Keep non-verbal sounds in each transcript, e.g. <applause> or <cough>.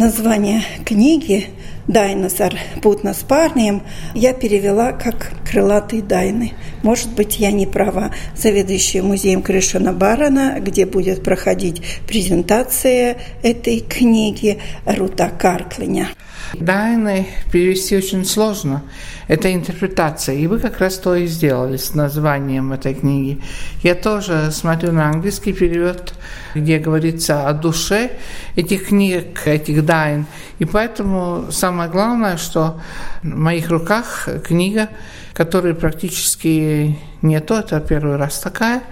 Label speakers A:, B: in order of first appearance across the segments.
A: Название книги «Дайносар путно с парнем» я перевела как «Крылатые дайны». Может быть, я не права. Заведующая музеем Кришина Барана, где будет проходить презентация этой книги Рута Карклиня.
B: Дайны перевести очень сложно. Это интерпретация. И вы как раз то и сделали с названием этой книги. Я тоже смотрю на английский перевод, где говорится о душе этих книг, этих дайн. И поэтому самое главное, что в моих руках книга, которая практически нету, это первый раз такая,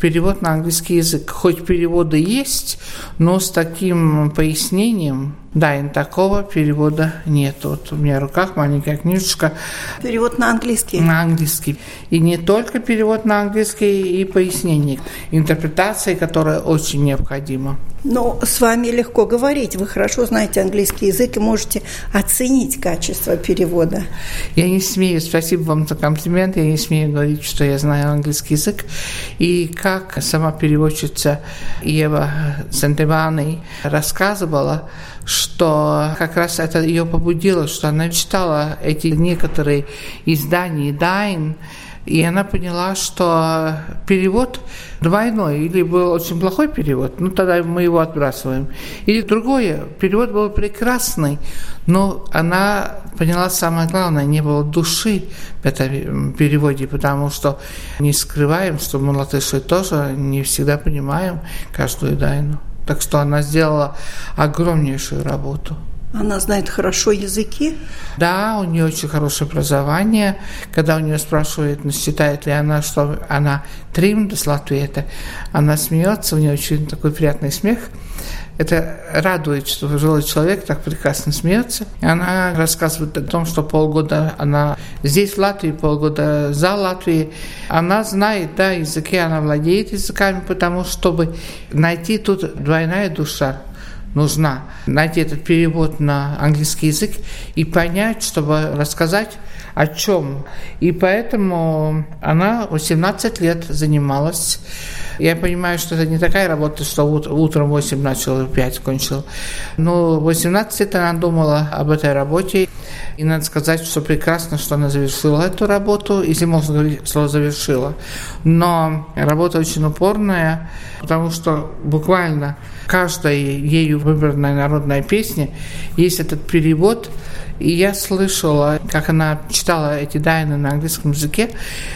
B: перевод на английский язык. Хоть переводы есть, но с таким пояснением, да, и такого перевода нет. Вот у меня в руках маленькая книжечка.
A: Перевод на английский?
B: На английский. И не только перевод на английский, и пояснение, интерпретации, которая очень необходима.
A: Но с вами легко говорить. Вы хорошо знаете английский язык и можете оценить качество перевода.
B: Я не смею, спасибо вам за комплимент, я не смею говорить, что я знаю английский язык. И как сама переводчица Ева Сантевани рассказывала, что как раз это ее побудило, что она читала эти некоторые издания Дайн, и она поняла, что перевод двойной, или был очень плохой перевод, ну тогда мы его отбрасываем, или другое, перевод был прекрасный, но она поняла самое главное, не было души в этом переводе, потому что не скрываем, что мы латыши тоже не всегда понимаем каждую дайну. Так что она сделала огромнейшую работу.
A: Она знает хорошо языки?
B: Да, у нее очень хорошее образование. Когда у нее спрашивают, ну, считает ли она, что она тримдас Латвиета, она смеется, у нее очень такой приятный смех. Это радует, что пожилой человек так прекрасно смеется. И она рассказывает о том, что полгода она здесь, в Латвии, полгода за Латвией. Она знает, да, языки, она владеет языками, потому чтобы найти тут двойная душа нужна найти этот перевод на английский язык и понять, чтобы рассказать о чем. И поэтому она 18 лет занималась. Я понимаю, что это не такая работа, что утром 8 начал, 5 кончил. Но 18 лет она думала об этой работе. И надо сказать, что прекрасно, что она завершила эту работу, если можно говорить слово «завершила». Но работа очень упорная, потому что буквально каждая ею выбранная народная песня есть этот перевод – и я слышала, как она читала эти дайны на английском языке,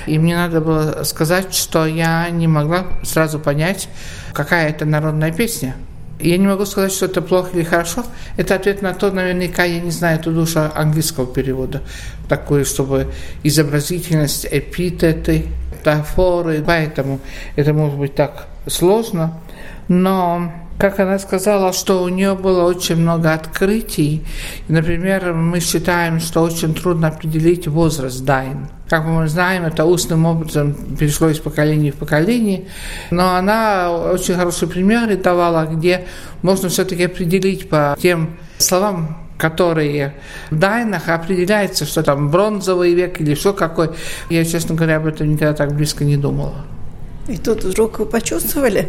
B: и мне надо было сказать, что я не могла сразу понять, какая это народная песня. Я не могу сказать, что это плохо или хорошо. Это ответ на то, наверняка, я не знаю эту душу английского перевода. Такое, чтобы изобразительность, эпитеты, метафоры. Поэтому это может быть так сложно. Но как она сказала, что у нее было очень много открытий. Например, мы считаем, что очень трудно определить возраст Дайн. Как мы знаем, это устным образом перешло из поколения в поколение. Но она очень хорошие примеры давала, где можно все-таки определить по тем словам, которые в Дайнах определяется, что там бронзовый век или что какой. Я, честно говоря, об этом никогда так близко не думала.
A: И тут вдруг вы почувствовали?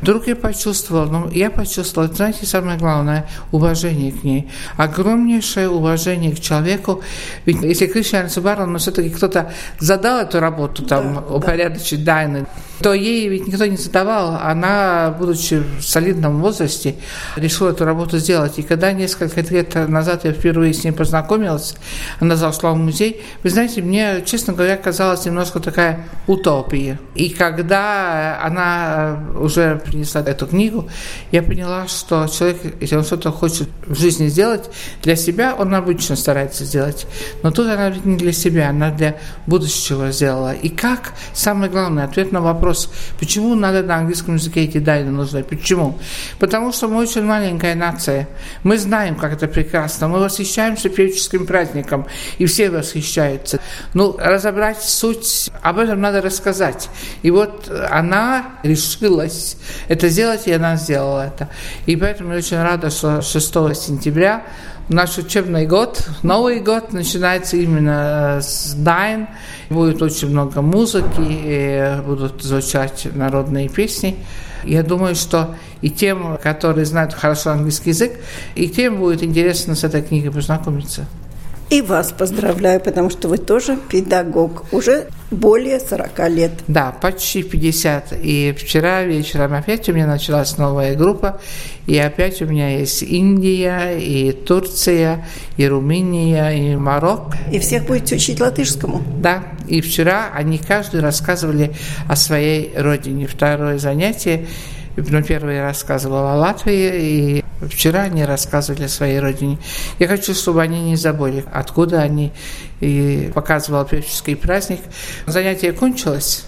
B: Вдруг я почувствовала. Но я почувствовала, знаете, самое главное, уважение к ней. Огромнейшее уважение к человеку. Ведь если Кришна Субаран, но все-таки кто-то задал эту работу, там, да, упорядочить да. дайны, то ей ведь никто не задавал. Она, будучи в солидном возрасте, решила эту работу сделать. И когда несколько лет назад я впервые с ней познакомилась, она зашла в музей, вы знаете, мне, честно говоря, казалась немножко такая утопия. И когда когда она уже принесла эту книгу, я поняла, что человек, если он что-то хочет в жизни сделать для себя, он обычно старается сделать. Но тут она не для себя, она для будущего сделала. И как? Самый главный ответ на вопрос, почему надо на английском языке эти дайны нужны? Почему? Потому что мы очень маленькая нация. Мы знаем, как это прекрасно. Мы восхищаемся певческим праздником, и все восхищаются. Ну, разобрать суть, об этом надо рассказать. И вот она решилась это сделать, и она сделала это. И поэтому я очень рада, что 6 сентября наш учебный год, Новый год начинается именно с Дайн. Будет очень много музыки, будут звучать народные песни. Я думаю, что и тем, которые знают хорошо английский язык, и тем будет интересно с этой книгой познакомиться.
A: И вас поздравляю, потому что вы тоже педагог. Уже более 40 лет.
B: Да, почти 50. И вчера вечером опять у меня началась новая группа. И опять у меня есть Индия, и Турция, и Румыния, и Марокко.
A: И всех будете учить латышскому?
B: Да. И вчера они каждый рассказывали о своей родине. Второе занятие ну, первый рассказывал о Латвии, и вчера они рассказывали о своей родине. Я хочу, чтобы они не забыли, откуда они, и показывал певческий праздник. Занятие кончилось,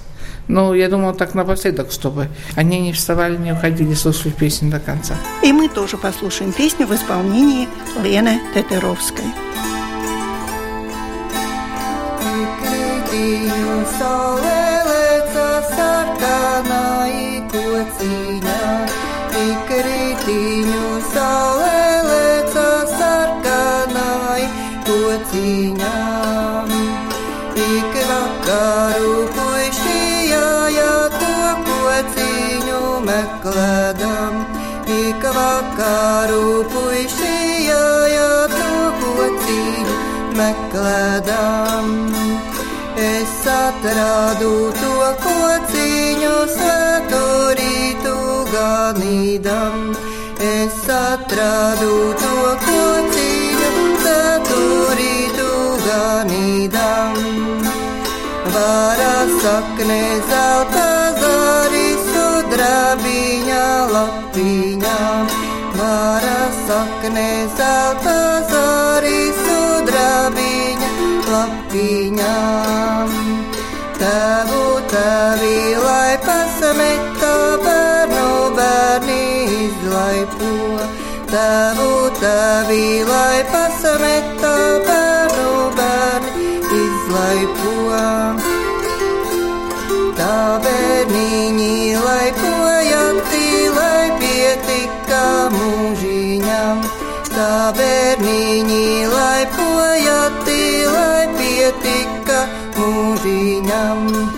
B: но я думала так напоследок, чтобы они не вставали, не уходили, слушали песню до конца.
A: И мы тоже послушаем песню в исполнении Лены Тетеровской.
C: Kritiņu kociņām. Ik vakaru puišījāja to kociņu meklēdam. Ik vakaru puišījāja to kociņu meklēdam. Es atradu to kociņu saturītu ganīdam. Es atradu to kociņu, saturītu ganīdam. Vara sakne zelta zari sudrabiņa lapiņā. Vara sakne zelta zari sudrabiņa lapiņā. Tavu tavi, lai pasameta bērnu bērni izlaipo. Tavu tavi, lai pasameta bērnu bērni izlaipo. Tā bērniņi, lai projām tīlai pietika mūžiņam, tā bērniņi, lai projām tīlai pietika mūžiņam.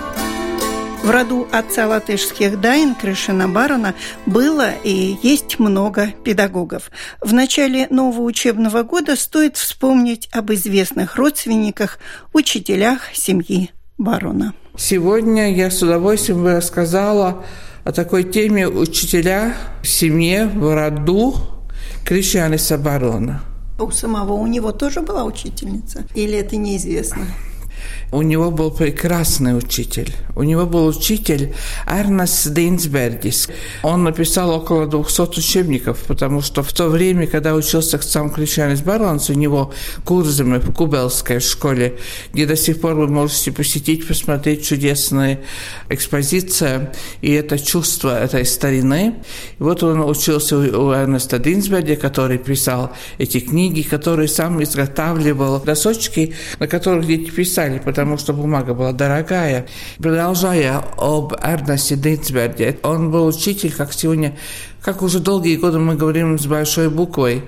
A: В роду отца латышских Дайн Крышина Барона было и есть много педагогов. В начале нового учебного года стоит вспомнить об известных родственниках, учителях семьи Барона.
B: Сегодня я с удовольствием бы рассказала о такой теме учителя в семье, в роду Кришьяниса Барона.
A: У самого у него тоже была учительница? Или это неизвестно?
B: У него был прекрасный учитель. У него был учитель Эрнес Дейнсбергис. Он написал около 200 учебников, потому что в то время, когда учился сам Кришьянис Барланс, у него курсами в Кубелской школе, где до сих пор вы можете посетить, посмотреть чудесные экспозиции и это чувство этой старины. И вот он учился у Эрнеста Дейнсберга, который писал эти книги, который сам изготавливал досочки, на которых дети писали, потому что бумага была дорогая. Продолжая об Эрнесте Дейнсберге, он был учитель, как сегодня, как уже долгие годы мы говорим с большой буквой,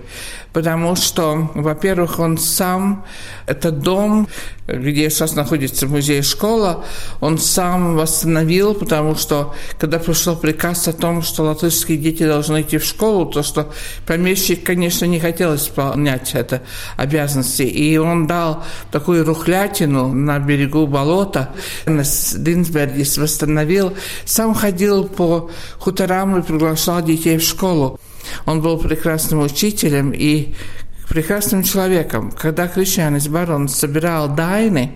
B: потому что, во-первых, он сам, это дом, где сейчас находится музей школа, он сам восстановил, потому что, когда пришел приказ о том, что латышские дети должны идти в школу, то что помещик, конечно, не хотел исполнять это обязанности, и он дал такую рухлятину на берегу болота, Динсбергис восстановил, сам ходил по хуторам и приглашал детей в школу. Он был прекрасным учителем и прекрасным человеком. Когда Кришьянис Барон собирал дайны,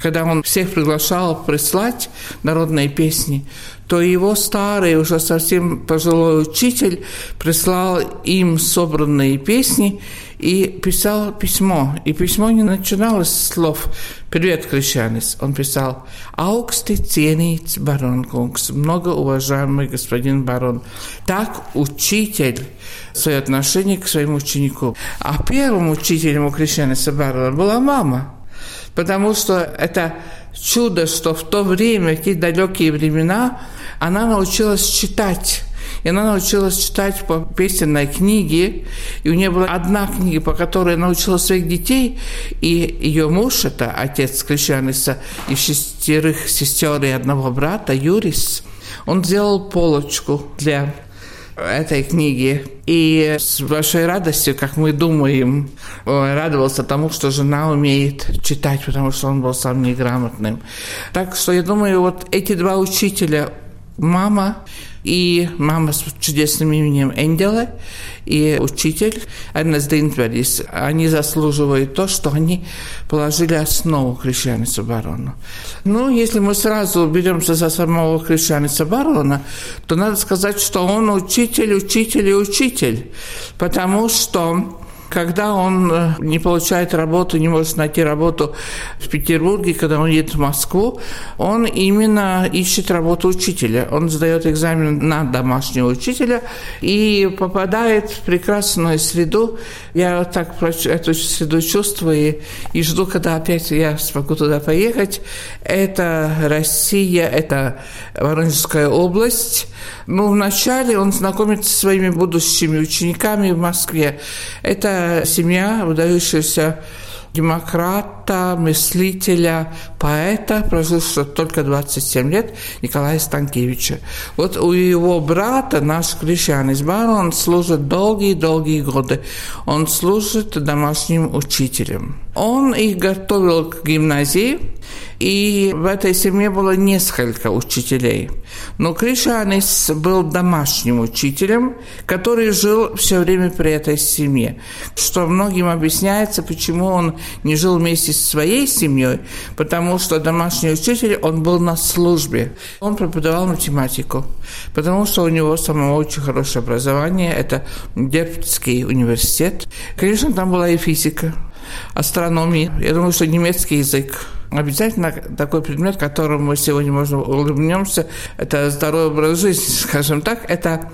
B: когда он всех приглашал прислать народные песни, то его старый, уже совсем пожилой учитель прислал им собранные песни и писал письмо. И письмо не начиналось с слов «Привет, крещанец». Он писал «Ауксты ценить барон Кунгс», многоуважаемый господин барон. Так учитель свое отношение к своему ученику. А первым учителем у крещанца барона была мама. Потому что это чудо, что в то время, в те далекие времена, она научилась читать. И она научилась читать по песенной книге. И у нее была одна книга, по которой она научила своих детей. И ее муж, это отец крещаница, и шестерых сестер и одного брата, Юрис, он сделал полочку для этой книги. И с большой радостью, как мы думаем, радовался тому, что жена умеет читать, потому что он был сам неграмотным. Так что я думаю, вот эти два учителя, мама и мама с чудесным именем Энгела, и учитель Эрнест Динтверис, они заслуживают то, что они положили основу христианства барона. Ну, если мы сразу беремся за самого христианства барона, то надо сказать, что он учитель, учитель и учитель, потому что когда он э, не получает работу, не может найти работу в Петербурге, когда он едет в Москву, он именно ищет работу учителя. Он сдает экзамен на домашнего учителя и попадает в прекрасную среду. Я вот так эту среду чувствую и жду, когда опять я смогу туда поехать. Это Россия, это Воронежская область. Ну, вначале он знакомится со своими будущими учениками в Москве. Это семья, выдающаяся демократа, мыслителя, поэта, прожившего только 27 лет, Николая Станкевича. Вот у его брата, наш крещанец барон, служит долгие-долгие годы. Он служит домашним учителем. Он их готовил к гимназии, и в этой семье было несколько учителей. Но Кришанис был домашним учителем, который жил все время при этой семье. Что многим объясняется, почему он не жил вместе со своей семьей, потому что домашний учитель, он был на службе. Он преподавал математику, потому что у него самого очень хорошее образование. Это Дептский университет. Конечно, там была и физика, астрономия. Я думаю, что немецкий язык – Обязательно такой предмет, которому мы сегодня, можно улыбнемся, это здоровый образ жизни, <laughs> скажем так, это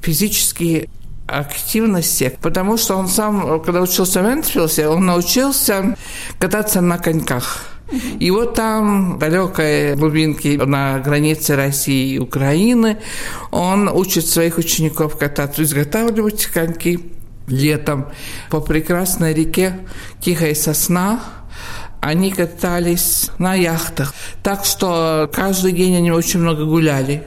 B: физические активности, потому что он сам, когда учился в Энтфилсе, он научился кататься на коньках. И вот там, далекой глубинке на границе России и Украины, он учит своих учеников кататься, изготавливать коньки летом по прекрасной реке Тихая Сосна, они катались на яхтах. Так что каждый день они очень много гуляли.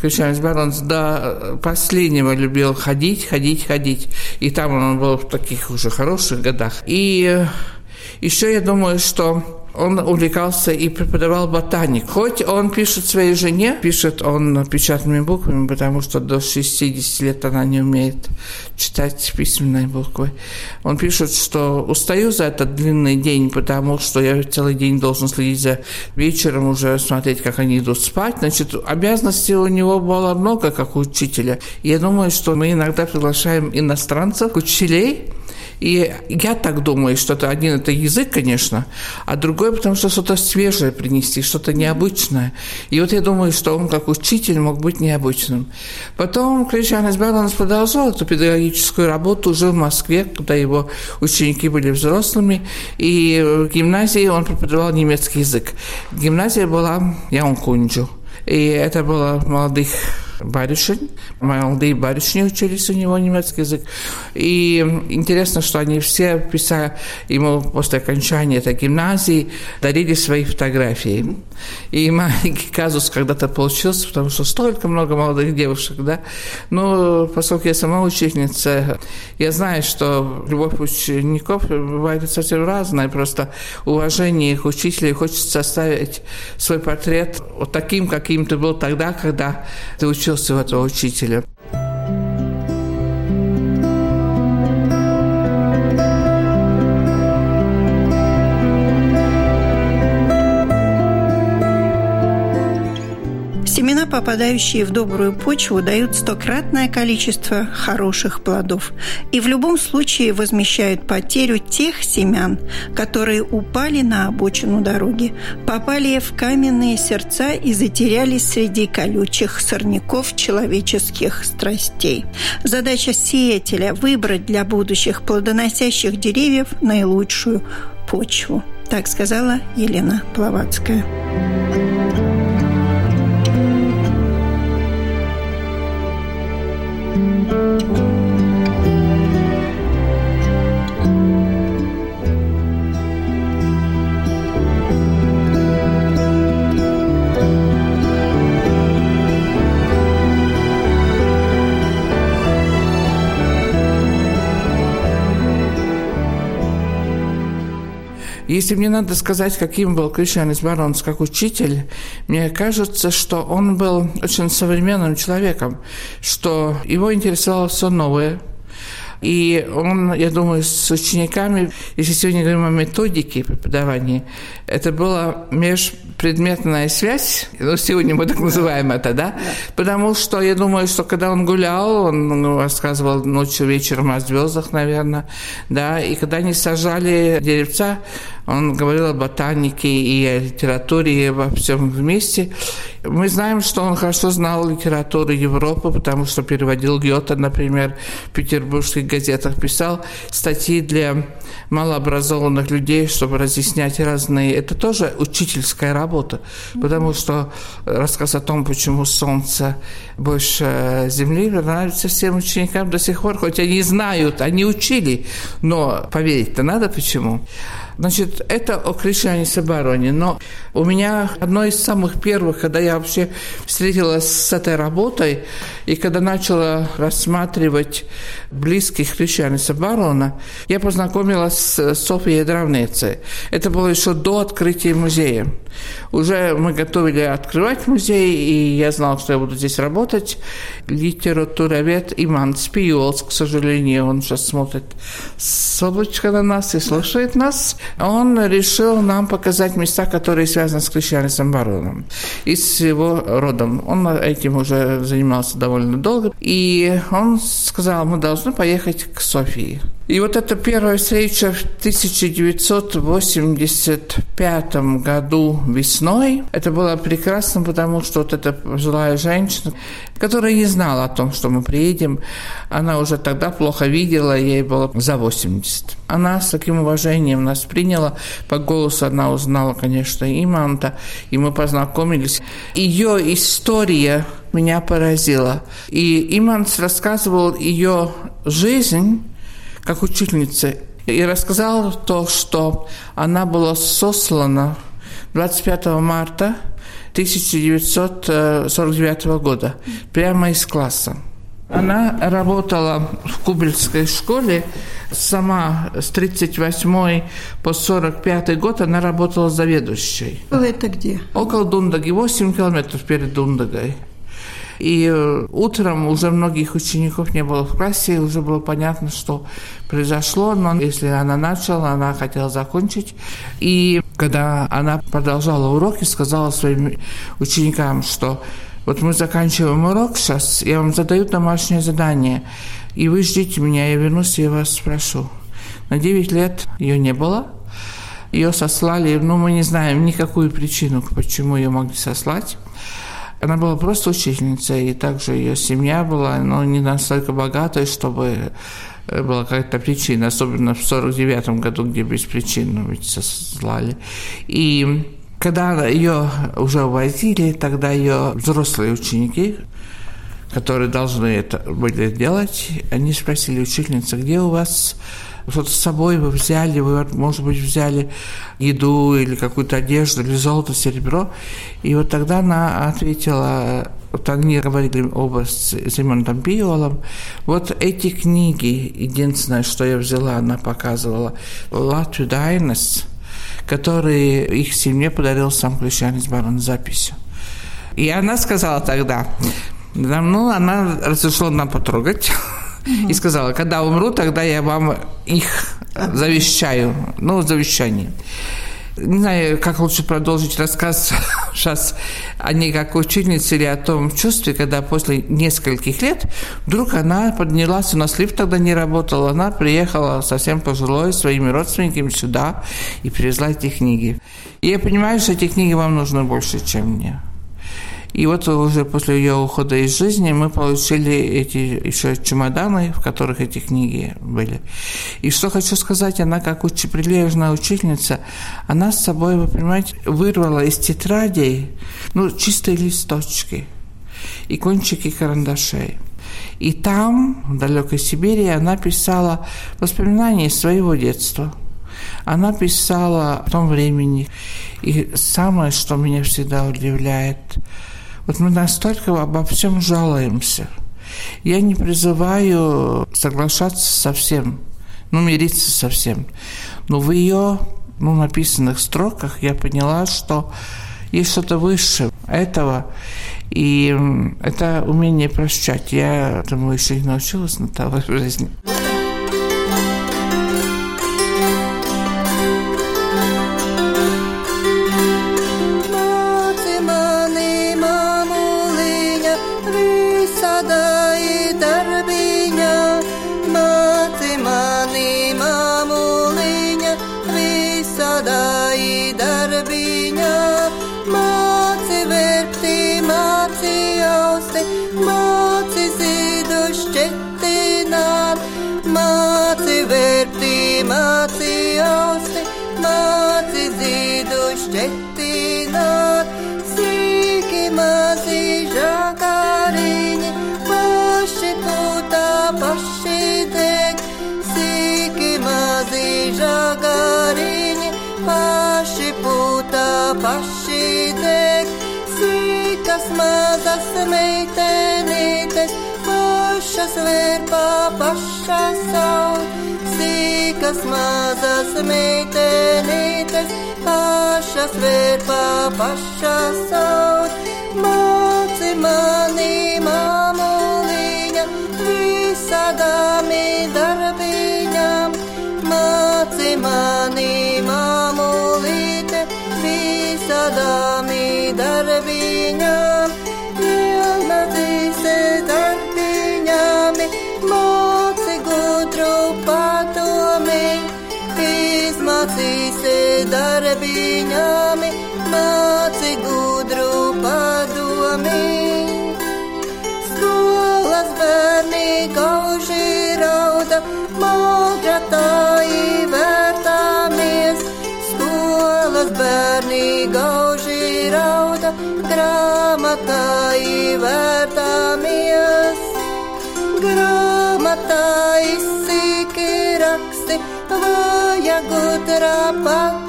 B: Кришанец Баронс до последнего любил ходить, ходить, ходить. И там он был в таких уже хороших годах. И э, еще я думаю, что он увлекался и преподавал ботаник. Хоть он пишет своей жене, пишет он печатными буквами, потому что до 60 лет она не умеет читать письменные буквы. Он пишет, что устаю за этот длинный день, потому что я целый день должен следить за вечером, уже смотреть, как они идут спать. Значит, обязанностей у него было много, как у учителя. я думаю, что мы иногда приглашаем иностранцев, учителей, и я так думаю, что это один это язык, конечно, а другой, потому что что-то свежее принести, что-то необычное. И вот я думаю, что он как учитель мог быть необычным. Потом Кришанес Баланс продолжал эту педагогическую работу уже в Москве, когда его ученики были взрослыми, и в гимназии он преподавал немецкий язык. Гимназия была Яункунджу, и это было молодых барышень. Молодые барышни учились у него немецкий язык. И интересно, что они все писали ему после окончания этой гимназии, дарили свои фотографии. И маленький казус когда-то получился, потому что столько много молодых девушек, да. Но поскольку я сама учительница, я знаю, что любовь учеников бывает совсем разная. Просто уважение их учителей хочется оставить свой портрет вот таким, каким ты был тогда, когда ты учился учился у этого учителя.
A: Попадающие в добрую почву, дают стократное количество хороших плодов и в любом случае возмещают потерю тех семян, которые упали на обочину дороги, попали в каменные сердца и затерялись среди колючих сорняков человеческих страстей. Задача сеятеля – выбрать для будущих плодоносящих деревьев наилучшую почву. Так сказала Елена Плаватская.
B: Если мне надо сказать, каким был Кришьянис Баронс как учитель, мне кажется, что он был очень современным человеком, что его интересовало все новое, и он, я думаю, с учениками, если сегодня говорим о методике преподавания, это была межпредметная связь, ну, сегодня мы так называем это, да? Потому что я думаю, что когда он гулял, он рассказывал ночью, вечером о звездах, наверное, да, и когда они сажали деревца, он говорил о ботанике и о литературе, и обо всем вместе. Мы знаем, что он хорошо знал литературу Европы, потому что переводил Гёте, например, в петербургских газетах, писал статьи для малообразованных людей, чтобы разъяснять разные... Это тоже учительская работа, потому что рассказ о том, почему Солнце больше Земли, нравится всем ученикам до сих пор, хоть они знают, они учили, но поверить-то надо почему. Значит, это о Кришане Бароне. Но у меня одно из самых первых, когда я вообще встретилась с этой работой, и когда начала рассматривать близких Кришане Барона, я познакомилась с Софией Дравнецей. Это было еще до открытия музея. Уже мы готовили открывать музей, и я знала, что я буду здесь работать. Литературовед Иман Спиолс, к сожалению, он сейчас смотрит с облачка на нас и слушает нас он решил нам показать места, которые связаны с Кришьянисом Бароном и с его родом. Он этим уже занимался довольно долго. И он сказал, мы должны поехать к Софии. И вот эта первая встреча в 1985 году весной, это было прекрасно, потому что вот эта пожилая женщина, которая не знала о том, что мы приедем, она уже тогда плохо видела, ей было за 80. Она с таким уважением нас приняла, по голосу она узнала, конечно, Иманта, и мы познакомились. Ее история меня поразила. И Иманс рассказывал ее жизнь, как учительница, и рассказала то, что она была сослана 25 марта 1949 года прямо из класса. Она работала в Кубельской школе. Сама с 38 по 45 год она работала заведующей.
A: Это где?
B: Около Дундаги, 8 километров перед Дундагой. И э, утром уже многих учеников не было в классе, и уже было понятно, что произошло, но если она начала, она хотела закончить. И когда она продолжала уроки, сказала своим ученикам, что вот мы заканчиваем урок сейчас, я вам задаю домашнее задание, и вы ждите меня, я вернусь и вас спрошу. На 9 лет ее не было, ее сослали, ну, мы не знаем никакую причину, почему ее могли сослать. Она была просто учительницей, и также ее семья была, но не настолько богатой, чтобы э, была какая-то причина, особенно в 49 году, где без причин ведь сослали. И когда ее уже увозили, тогда ее взрослые ученики, которые должны это были делать, они спросили учительницы, где у вас что-то с собой вы взяли, вы, может быть, взяли еду или какую-то одежду, или золото, серебро. И вот тогда она ответила, вот они говорили оба с Зимоном Биолом, вот эти книги, единственное, что я взяла, она показывала, Латвию Дайнес, которые их семье подарил сам Крещанец Барон записью. И она сказала тогда, ну, она разрешила нам потрогать, и сказала, когда умру, тогда я вам их завещаю, ну, завещание. Не знаю, как лучше продолжить рассказ <laughs> сейчас они как учительницы или о том чувстве, когда после нескольких лет вдруг она поднялась, у нас лифт тогда не работал, она приехала совсем пожилой своими родственниками сюда и привезла эти книги. И я понимаю, что эти книги вам нужны больше, чем мне. И вот уже после ее ухода из жизни мы получили эти еще чемоданы, в которых эти книги были. И что хочу сказать, она как уч... прилежная учительница, она с собой, вы понимаете, вырвала из тетрадей ну, чистые листочки и кончики карандашей. И там, в далекой Сибири, она писала воспоминания своего детства. Она писала о том времени. И самое, что меня всегда удивляет – вот мы настолько обо всем жалуемся. Я не призываю соглашаться со всем, ну, мириться со всем. Но в ее ну, написанных строках я поняла, что есть что-то выше этого. И это умение прощать. Я думаю, еще не научилась на того жизни.
C: šķetināt, sīki mazi žagariņi, paši pūtā, paši deg, sīki mazi žagariņi, paši pūtā, paši deg, sīkas mazas meitenītes, pašas vērpā, pašas savu, sīkas mazas meitenītes paša svētā, paša saud, māci mani māmoliņa, visādāmi darbiņam, māci mani māmolīte, visādāmi darbiņam, pilnadīse darbiņami, māci gudru patomi, izmācīsi darbiņām māci gudru padomi. Skolas bērni gauži rauda, malgratāji vērtāmies. Skolas bērni gauži rauda, grāmatāji vērtāmies. Grāmatāji sīki raksti, vajag gudrapāk.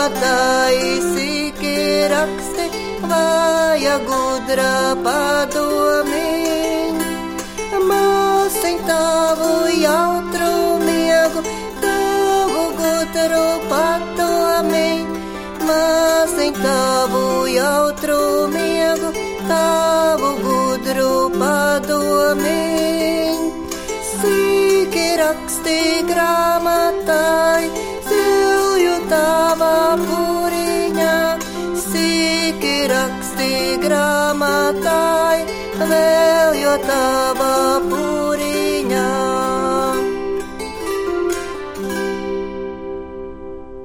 C: Grāmatā izsīki raksti, vāja gudrā padomiņ. Māsiņ tavu jautru miegu, gudru padomi, māsiņ tavu jautru miegu, tavu gudru padomi. Sīki raksti grāmatai, tavā puriņā, sīki raksti grāmatai, vēl jo tavā puriņā.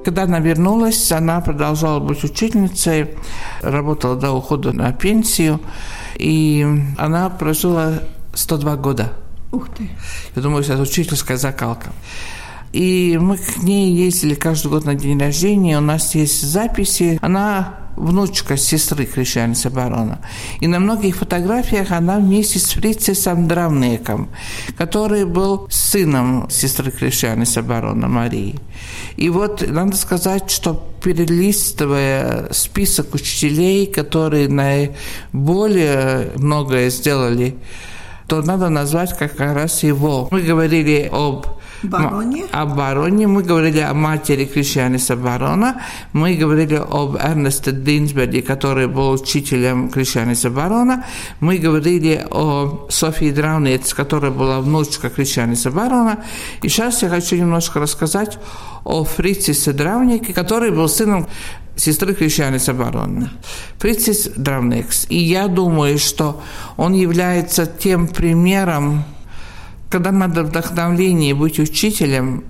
B: Когда она вернулась, она продолжала быть учительницей, работала до ухода на пенсию, и она прожила 102 года.
A: Ух ты.
B: Я думаю, это учительская закалка. И мы к ней ездили каждый год на день рождения, у нас есть записи. Она внучка сестры Кришьяниса Барона. И на многих фотографиях она вместе с Фрицесом Драмнеком, который был сыном сестры Кришьяниса Барона Марии. И вот надо сказать, что перелистывая список учителей, которые наиболее многое сделали, то надо назвать как раз его. Мы говорили об
A: Бароне.
B: О бароне. Мы говорили о матери Кришьяниса Барона. Мы говорили об Эрнесте Динсберге, который был учителем Кришьяниса Барона. Мы говорили о Софии Драунец, которая была внучка Кришьяниса Барона. И сейчас я хочу немножко рассказать о Фрицисе Дравнике, который был сыном сестры Кришьяниса Барона. Фрицис Дравникс. И я думаю, что он является тем примером когда надо вдохновление быть учителем,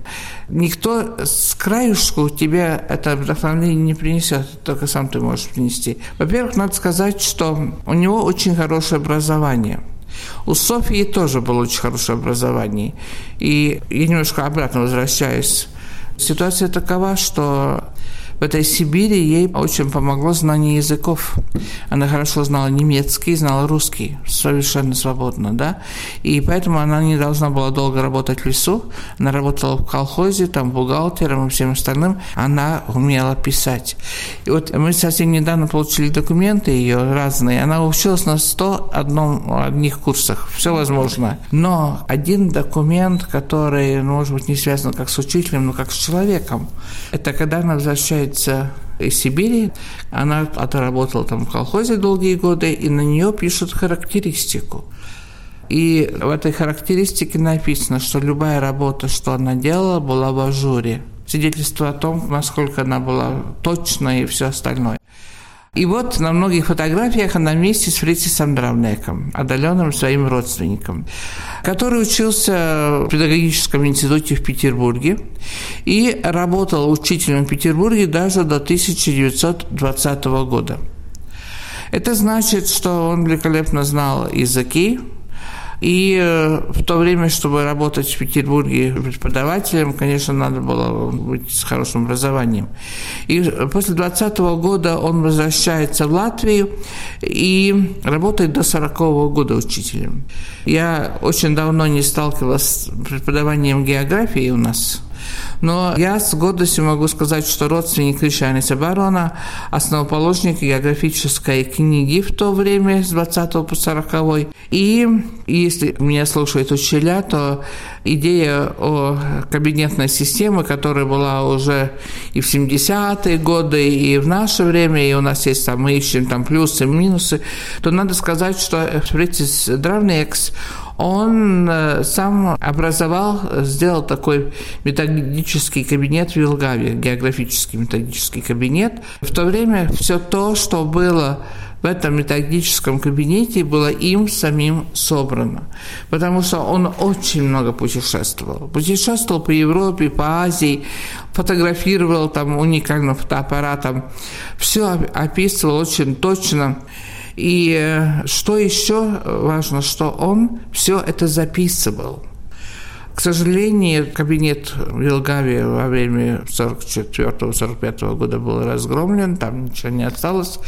B: никто с краюшку тебе это вдохновление не принесет, только сам ты можешь принести. Во-первых, надо сказать, что у него очень хорошее образование. У Софии тоже было очень хорошее образование. И я немножко обратно возвращаюсь. Ситуация такова, что в этой Сибири ей очень помогло знание языков. Она хорошо знала немецкий, знала русский, совершенно свободно, да. И поэтому она не должна была долго работать в лесу. Она работала в колхозе, там, бухгалтером и всем остальным. Она умела писать. И вот мы совсем недавно получили документы ее разные. Она училась на 101 одних курсах. Все возможно. Но один документ, который, может быть, не связан как с учителем, но как с человеком, это когда она возвращается возвращается из Сибири. Она отработала там в колхозе долгие годы, и на нее пишут характеристику. И в этой характеристике написано, что любая работа, что она делала, была в ажуре. Свидетельство о том, насколько она была точна и все остальное. И вот на многих фотографиях она вместе с Фрицисом Дравнеком, отдаленным своим родственником, который учился в педагогическом институте в Петербурге и работал учителем в Петербурге даже до 1920 года. Это значит, что он великолепно знал языки, и э, в то время, чтобы работать в Петербурге преподавателем, конечно, надо было быть с хорошим образованием. И после 20 года он возвращается в Латвию и работает до 40 -го года учителем. Я очень давно не сталкивалась с преподаванием географии у нас но я с гордостью могу сказать, что родственник Кришаниса Барона, основоположник географической книги в то время, с 20 по 40 И если меня слушают учителя, то идея о кабинетной системе, которая была уже и в 70-е годы, и в наше время, и у нас есть там, мы ищем там плюсы, минусы, то надо сказать, что Фритис Дравнекс, он э, сам образовал, сделал такой методический кабинет в Вилгаве, географический методический кабинет. В то время все то, что было в этом методическом кабинете было им самим собрано. Потому что он очень много путешествовал. Путешествовал по Европе, по Азии, фотографировал там уникальным фотоаппаратом. Все описывал очень точно. И э, что еще важно, что он все это записывал. К сожалению, кабинет в Вилгаве во время 44-45 года был разгромлен, там ничего не осталось,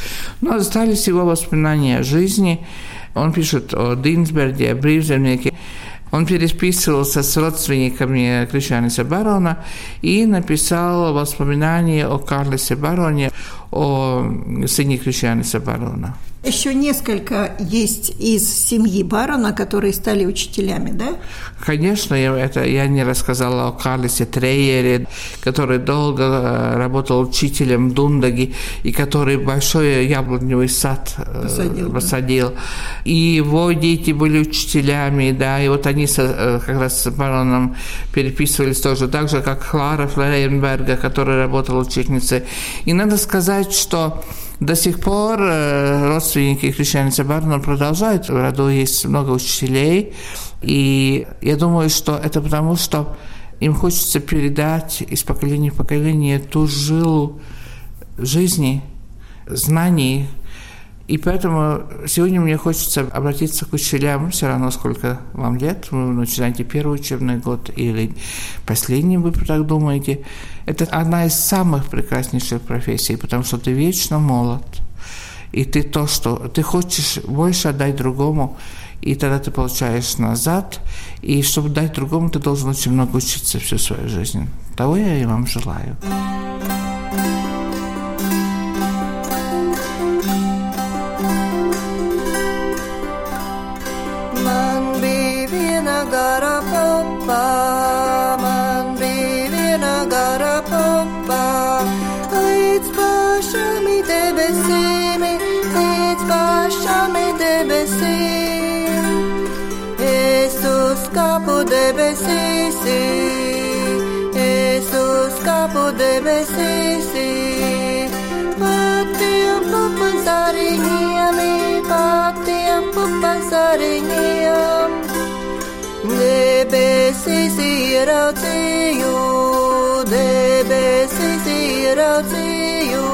B: но остались его воспоминания о жизни. Он пишет о Динсберге, о Бривземнике. Он переписывался с родственниками Кришаниса Барона и написал воспоминания о Карлесе Бароне, о сыне Кришаниса Барона.
A: Еще несколько есть из семьи барона, которые стали учителями, да?
B: Конечно, я, это, я не рассказала о Карлесе Трейере, который долго э, работал учителем в Дундаги, и который большой яблоневый сад э, посадил. посадил. Да. И его дети были учителями, да, и вот они со, э, как раз с бароном переписывались тоже, так же, как Клара Флоренберга, которая работала учительницей. И надо сказать, что до сих пор э, родственники Кришьяница Барна продолжают. В роду есть много учителей. И я думаю, что это потому, что им хочется передать из поколения в поколение ту жилу жизни, знаний, и поэтому сегодня мне хочется обратиться к учителям, все равно сколько вам лет, вы начинаете первый учебный год или последний, вы так думаете. Это одна из самых прекраснейших профессий, потому что ты вечно молод. И ты то, что ты хочешь больше отдать другому, и тогда ты получаешь назад. И чтобы дать другому, ты должен очень много учиться всю свою жизнь. Того я и вам желаю.
C: Pupazariņiem. Debesīs ieraudzīju, debesīs ieraudzīju,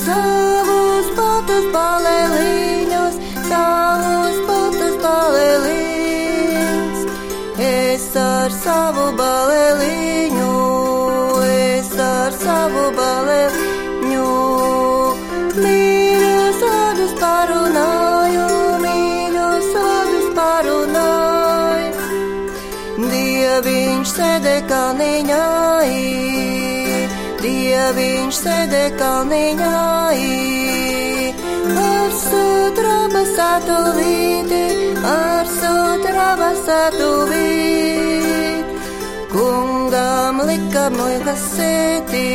C: savus patus paleliņus, savus patus paleliņus. Es ar savu baleliņu, Dieviņš sēdē kalniņā, ar sudraba satuvīti, ar sudraba satuvīti. Kungam lika muļgas sētī,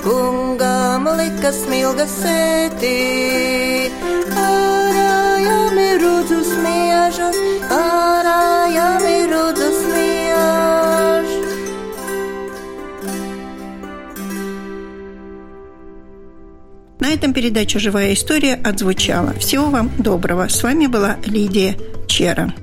C: kungam lika smilgas sētī. Ārājām ir rudzus miežas, ārājām
A: На этом передача «Живая история» отзвучала. Всего вам доброго. С вами была Лидия Чера.